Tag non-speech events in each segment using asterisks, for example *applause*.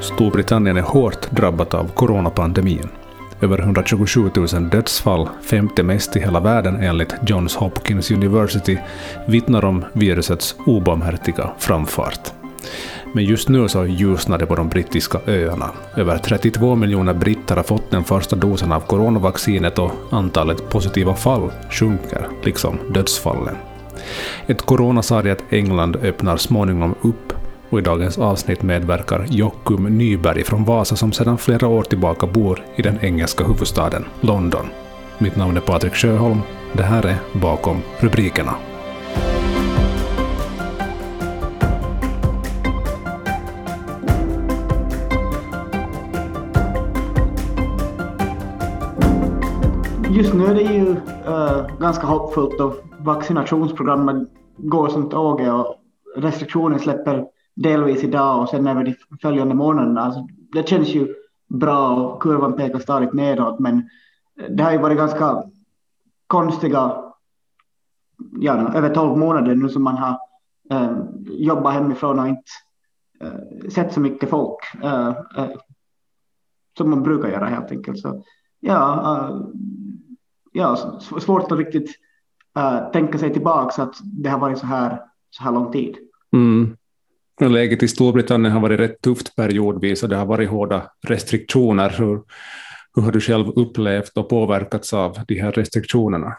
Storbritannien är hårt drabbat av coronapandemin. Över 127 000 dödsfall, femte mest i hela världen enligt Johns Hopkins University, vittnar om virusets obarmhärtiga framfart. Men just nu så ljusnar det på de brittiska öarna. Över 32 miljoner britter har fått den första dosen av coronavaccinet och antalet positiva fall sjunker, liksom dödsfallen. Ett coronasargat England öppnar småningom upp och i dagens avsnitt medverkar Jockum Nyberg från Vasa som sedan flera år tillbaka bor i den engelska huvudstaden London. Mitt namn är Patrik Sjöholm. Det här är Bakom rubrikerna. Just nu är det ju uh, ganska hoppfullt och vaccinationsprogrammet går som tåget och restriktioner släpper delvis idag och sen över de följande månaderna. Alltså, det känns ju bra och kurvan pekar stadigt nedåt men det har ju varit ganska konstiga ja, över 12 månader nu som man har eh, jobbat hemifrån och inte eh, sett så mycket folk eh, eh som man brukar göra helt enkelt. Så, ja, eh, ja, svårt att riktigt eh, tänka sig tillbaka att det har varit så här, så här lång tid. Mm. Läget i Storbritannien har varit rätt tufft periodvis och det har varit hårda restriktioner. Hur, hur har du själv upplevt och påverkats av de här restriktionerna?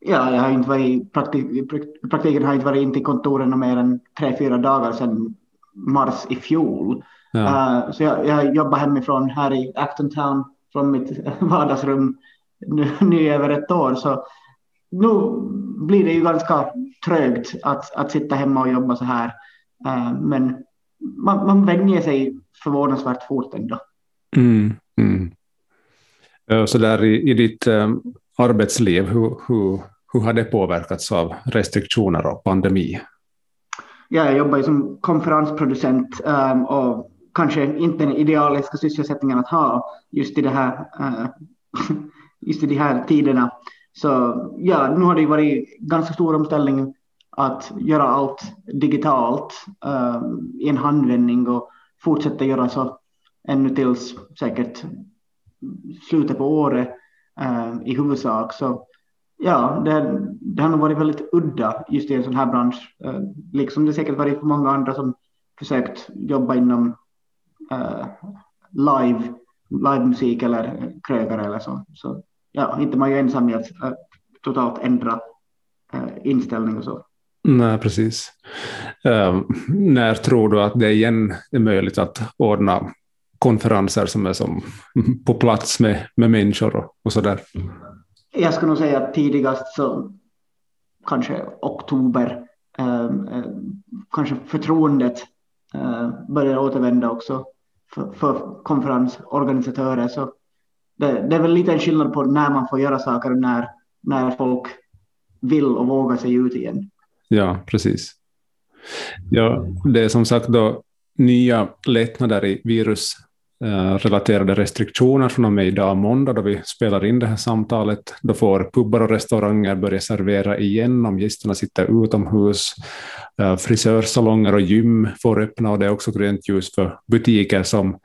Ja, jag har inte varit, praktik, praktiken har inte varit in till kontoren mer än tre, fyra dagar sedan mars i fjol. Ja. Uh, så jag, jag jobbar hemifrån här i Acton Town från mitt *laughs* vardagsrum nu, nu över ett år. Så nu blir det ju ganska trögt att, att sitta hemma och jobba så här. Uh, men man, man vänjer sig förvånansvärt fort ändå. Mm, mm. Så där i, i ditt um, arbetsliv, hur, hur, hur har det påverkats av restriktioner och pandemi? Ja, jag jobbar ju som konferensproducent um, och kanske inte den idealiska sysselsättningen att ha just i det här uh, *laughs* just i de här tiderna. Så ja, nu har det varit ganska stor omställning att göra allt digitalt uh, i en handvändning och fortsätta göra så ännu tills säkert slutet på året uh, i huvudsak. Så ja, det, det har nog varit väldigt udda just i en sån här bransch, uh, liksom det säkert varit för många andra som försökt jobba inom live, livemusik eller krögare eller så. så ja, inte man ju ensam i att totalt ändra inställning och så. Nej, precis. Uh, när tror du att det igen är möjligt att ordna konferenser som är som *laughs* på plats med, med människor och, och så där? Jag skulle nog säga att tidigast så kanske oktober, Uh, uh, kanske förtroendet uh, börjar återvända också för, för konferensorganisatörer. Så det, det, är väl lite en skillnad på när man får göra saker och när, när folk vill och vågar sig ut igen. Ja, precis. Ja, det är som sagt då nya lättnader i virusrelaterade eh, restriktioner från och med idag måndag då vi spelar in det här samtalet. Då får pubbar och restauranger börja servera igen om gästerna sitter utomhus. Eh, frisörsalonger och gym får öppna och det är också grönt ljus för butiker som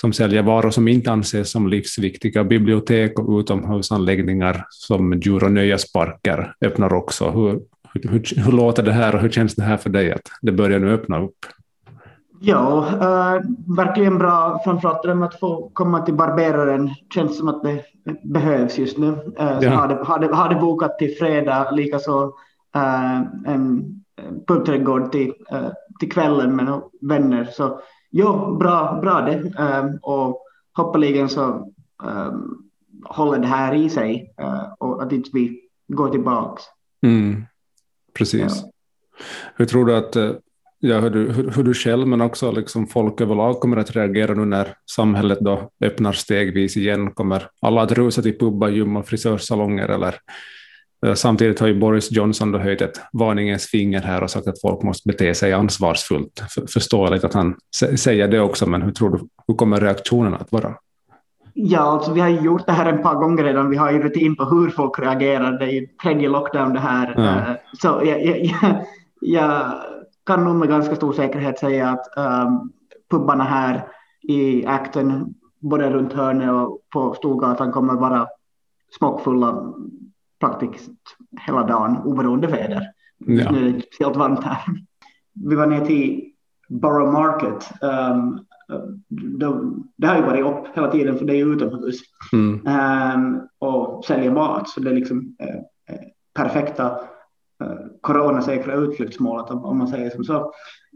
som säljer varor som inte anses som livsviktiga. Bibliotek och utomhusanläggningar som djur och nöjesparker öppnar också. Hur, hur, hur, låter det här och hur känns det här för dig att det börjar nu öppna upp? Ja, äh, verkligen bra. Framförallt det med att få komma till barberaren känns som att det behövs just nu. Äh, så ja. det, har det bokat till fredag, likaså äh, en pubträdgård till, äh, till kvällen med vänner. Så Jo, bra, bra det. Och hoppeligen så håller det här i sig och att inte vi går tillbaks. Mm, precis. Ja. Hur tror du att eh, ja, hur, du, hur, hur, du själv men också liksom folk överlag kommer att reagera nu när samhället då öppnar stegvis igen? Kommer alla att rusa till pubbar, gym och frisörsalonger eller Eh, samtidigt har ju Boris Johnson då höjt ett varningens finger här och sagt att folk måste bete sig ansvarsfullt. Förståeligt att han säger det också, men hur tror du, hur kommer reaktionerna att vara? Ja, alltså vi har gjort det här en par gånger redan. Vi har ju rutin på hur folk reagerar. Det är ju tredje lockdown det här. Eh, så jag, jag, jag, kan nog med ganska stor säkerhet säga att um, pubbarna här i Acton, både runt hörnet och på Storgatan kommer vara smockfulla praktiskt hela dagen oberoende väder. Ja. Nu är det speciellt varmt här. Vi var ner till Borough Market. Um, de, det har ju varit upp hela tiden för det är utomhus mm. um, och säljer mat så det är liksom uh, perfekta uh, coronasäkra utflyktsmålet om, om man säger som så.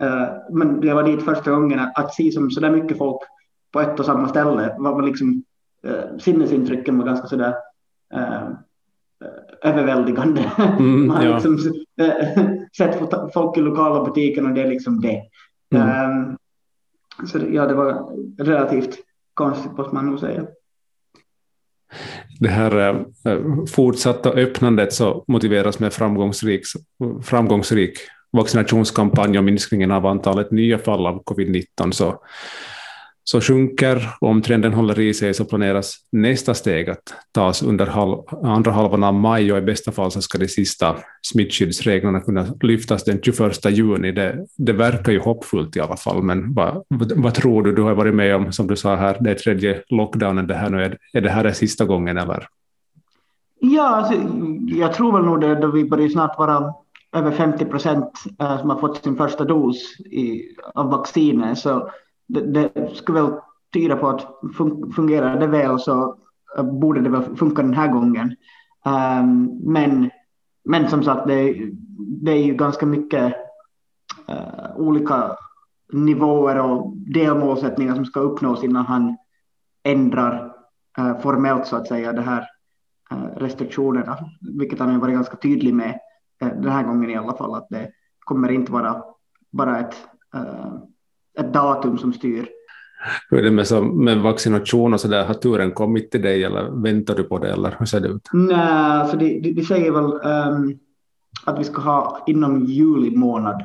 Uh, men jag var dit första gången att se som så där mycket folk på ett och samma ställe var liksom uh, sinnesintrycken var ganska sådär uh, överväldigande. Mm, *laughs* Man har ja. liksom *laughs* sett folk i lokala butiken och det är liksom det. Mm. Um, så ja, det var relativt konstigt måste man nog säga. Det här eh, eh, fortsatta öppnandet så motiveras med framgångsrik, framgångsrik vaccinationskampanj och minskningen av antalet nya fall av covid-19 så så sjunker och om trenden håller i sig så planeras nästa steg att tas under halv, andra halvan av maj och i bästa fall så ska de sista smittskyddsreglerna kunna lyftas den 21 juni. Det, det verkar ju hoppfullt i alla fall, men vad, vad, tror du? Du har varit med om, som du sa här, det är tredje lockdownen det här nu. Är, är det här det sista gången eller? Ja, alltså, jag tror väl nog det då vi börjar snart vara över 50 procent eh, som har fått sin första dos i, av vaccinet. Så det, det skulle väl tyda på att fun fungerar det väl så eh, borde det väl funka den här gången. Um, men, men som sagt, det, det är ju ganska mycket uh, olika nivåer och delmålsättningar som ska uppnås innan han ändrar uh, formellt så att säga det här uh, restriktionerna, vilket han har varit ganska tydlig med den här gången i alla fall, att det kommer inte vara bara ett ett datum som styr. Hur är det med, så, med vaccination och så där, har turen kommit till dig eller väntar du på det eller hur ser det ut? Nej, för de, de, de säger väl um, att vi ska ha inom juli månad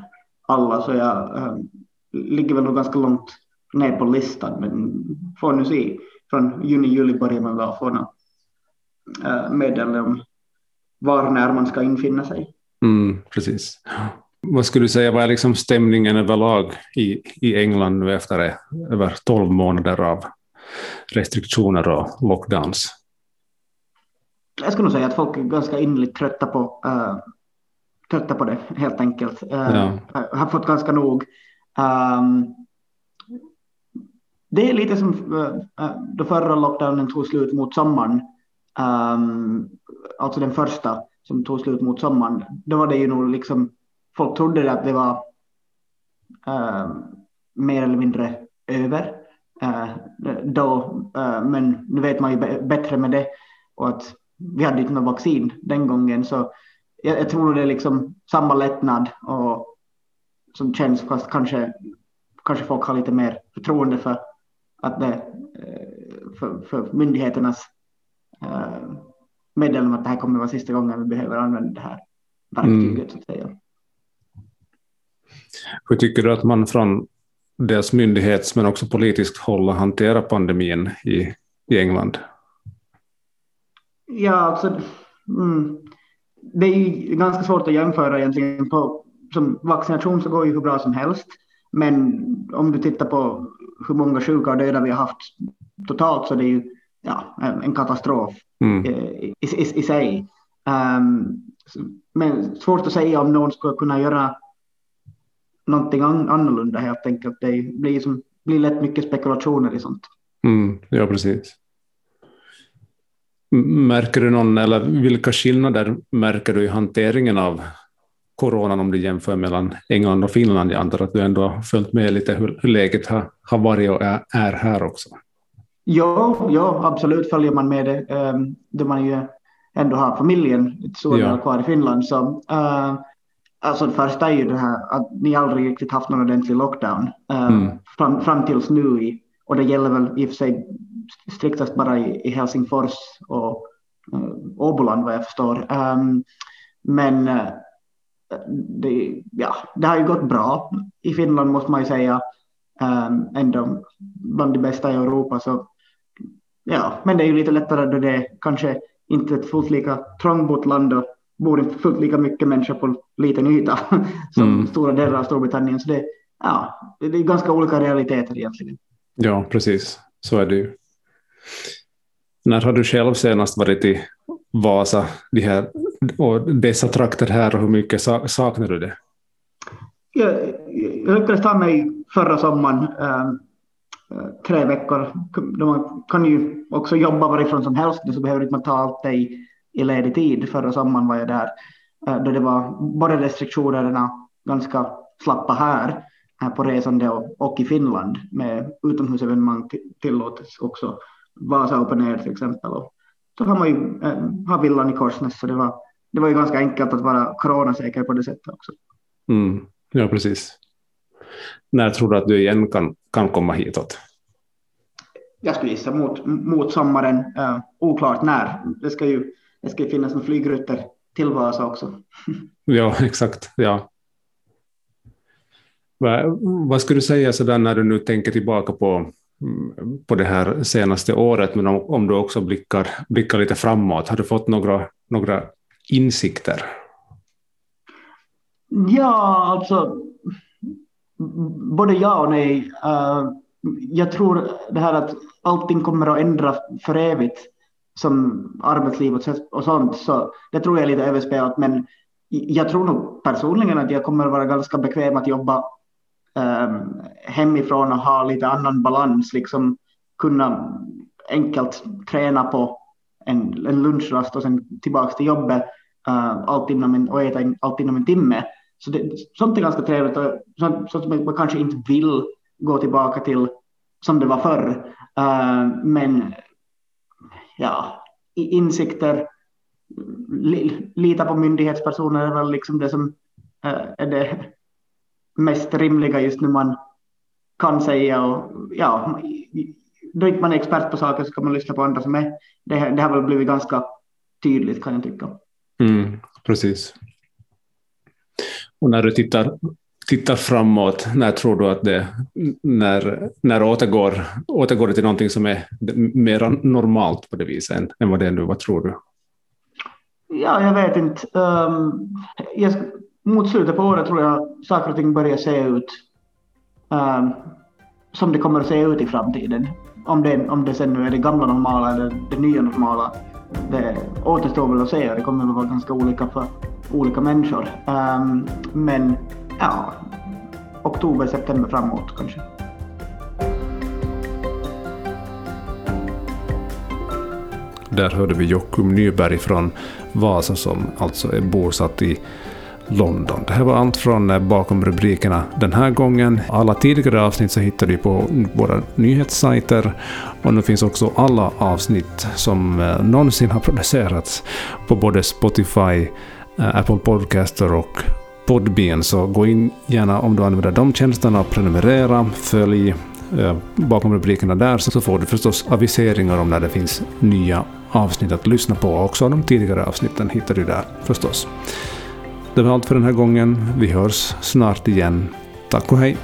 alla, så jag um, ligger väl nog ganska långt ner på listan, men får nu se. Från juni, juli börjar man väl få några uh, meddelande om var när man ska infinna sig. Mm, precis. Vad skulle du säga, vad är liksom stämningen överlag i, i England nu efter över 12 månader av restriktioner och lockdowns? Jag skulle nog säga att folk är ganska innerligt trötta på, uh, trötta på det, helt enkelt. Uh, ja. Har fått ganska nog. Um, det är lite som uh, då förra lockdownen tog slut mot sommaren, um, alltså den första som tog slut mot sommaren. Då var det ju nog liksom folk trodde att det var äh, mer eller mindre över. Äh, då, äh, men nu vet man ju bättre med det och att vi hade inte något vaccin den gången så jag, jag tror det är liksom samma lättnad och som känns fast kanske, kanske folk har lite mer förtroende för att det för, för myndigheternas meddelande att det här kommer att vara sista gången vi behöver använda det här verktyget mm. så att säga. Hur tycker du att man från dels myndighets men också politiskt håll hanterar pandemin i, i England? Ja, alltså, mm, det är ju ganska svårt att jämföra egentligen. På, som vaccination så går ju hur bra som helst. Men om du tittar på hur många sjuka och döda vi har haft totalt så det är ju ja, en katastrof mm. i, i, i, i, sig. Um, men svårt att säga om någon skulle kunna göra någonting annorlunda helt enkelt. Det blir, som, blir lätt mycket spekulationer i sånt. Mm, ja, precis. Märker du någon, eller vilka skillnader märker du i hanteringen av coronan om du jämför mellan England och Finland? Jag antar att du ändå har följt med lite hur, hur läget har, har varit och är, är här också. Ja, ja, absolut följer man med det. Um, då man ju ändå har familjen ett stora ja. kvar i Finland. Så, uh, Alltså det första är ju det här att ni aldrig riktigt haft någon ordentlig lockdown uh, mm. fram, fram tills nu. I, och det gäller väl i och för sig striktast bara i, i Helsingfors och uh, Åboland vad jag förstår. Um, men uh, det, ja, det har ju gått bra. I Finland måste man ju säga um, ändå bland de bästa i Europa. Så, ja, men det är ju lite lättare då det är kanske inte ett fullt lika trångbott land och bor inte fullt lika mycket människor på liten yta *laughs* som mm. stora delar av Storbritannien. Så det ja, det är ganska olika realiteter egentligen. Ja, precis. Så är det ju. När har du själv senast varit i Vasa de här, och dessa trakter här och hur mycket saknar du det? Jag, jag lyckades ta mig förra sommaren äh, tre veckor. Man kan ju också jobba varifrån som helst, så behöver inte man ta allt det i, ledig tid. Förra sommaren var jag där äh, då det var både restriktionerna ganska slappa här på resande och, och i Finland med utomhusevenemang tillåtits också. Vasa Open Air till exempel. Och så har man ju äh, har villan i Korsnäs så det var, det var ju ganska enkelt att vara coronasäker på det sättet också. Mm, ja, precis. När tror du att du igen kan, kan komma hitåt? Jag skulle gissa mot, mot sommaren, uh, oklart när. Det ska ju det ska ju finnas en flygrutter till Vasa också. *laughs* ja, exakt. Ja. Vad, vad skulle du säga så där när du nu tänker tillbaka på, på det här senaste året, men om, om du också blickar, blickar lite framåt, har du fått några, några insikter? Ja, alltså både ja och nej. Uh, jag tror det här att allting kommer att ändra för evigt som arbetsliv och sånt, så det tror jag är lite överspelat. Men jag tror nog personligen att jag kommer att vara ganska bekväm att jobba um, hemifrån och ha lite annan balans, liksom kunna enkelt träna på en, en lunchrast och sen tillbaka till jobbet uh, allt inom en, och äta allt inom en timme. Så det, sånt är ganska trevligt och sånt, sånt man kanske inte vill gå tillbaka till som det var förr. Uh, men ja, insikter, li, lita på myndighetspersoner är väl liksom det som eh, är det mest rimliga just nu man kan säga. Och, ja, då inte man är expert på saker så kan man lyssna på andra som är. Det, det har väl blivit ganska tydligt kan jag tycka. Mm, precis. Och när du tittar, tittar framåt, när tror du att det när, när återgår, återgår det till någonting som är mer normalt på det viset än, än vad det är nu? Vad tror du? Ja, jag vet inte. Um, jag, mot slutet på året tror jag saker och ting börjar se ut um, som det kommer att se ut i framtiden. Om det, om det sen nu är det gamla normala eller det nya normala, det återstår väl att se. Det kommer att vara ganska olika för olika människor. Um, men ja, oktober, september framåt kanske. Där hörde vi Jockum Nyberg från Vasa som alltså är bosatt i London. Det här var allt från eh, bakom rubrikerna den här gången. Alla tidigare avsnitt så hittar du på våra nyhetssajter och nu finns också alla avsnitt som eh, någonsin har producerats på både Spotify, Eh, Apple Podcaster och Podbean. Så gå in gärna om du använder de tjänsterna och prenumerera, följ eh, bakom rubrikerna där så får du förstås aviseringar om när det finns nya avsnitt att lyssna på. Också de tidigare avsnitten hittar du där förstås. Det var allt för den här gången. Vi hörs snart igen. Tack och hej!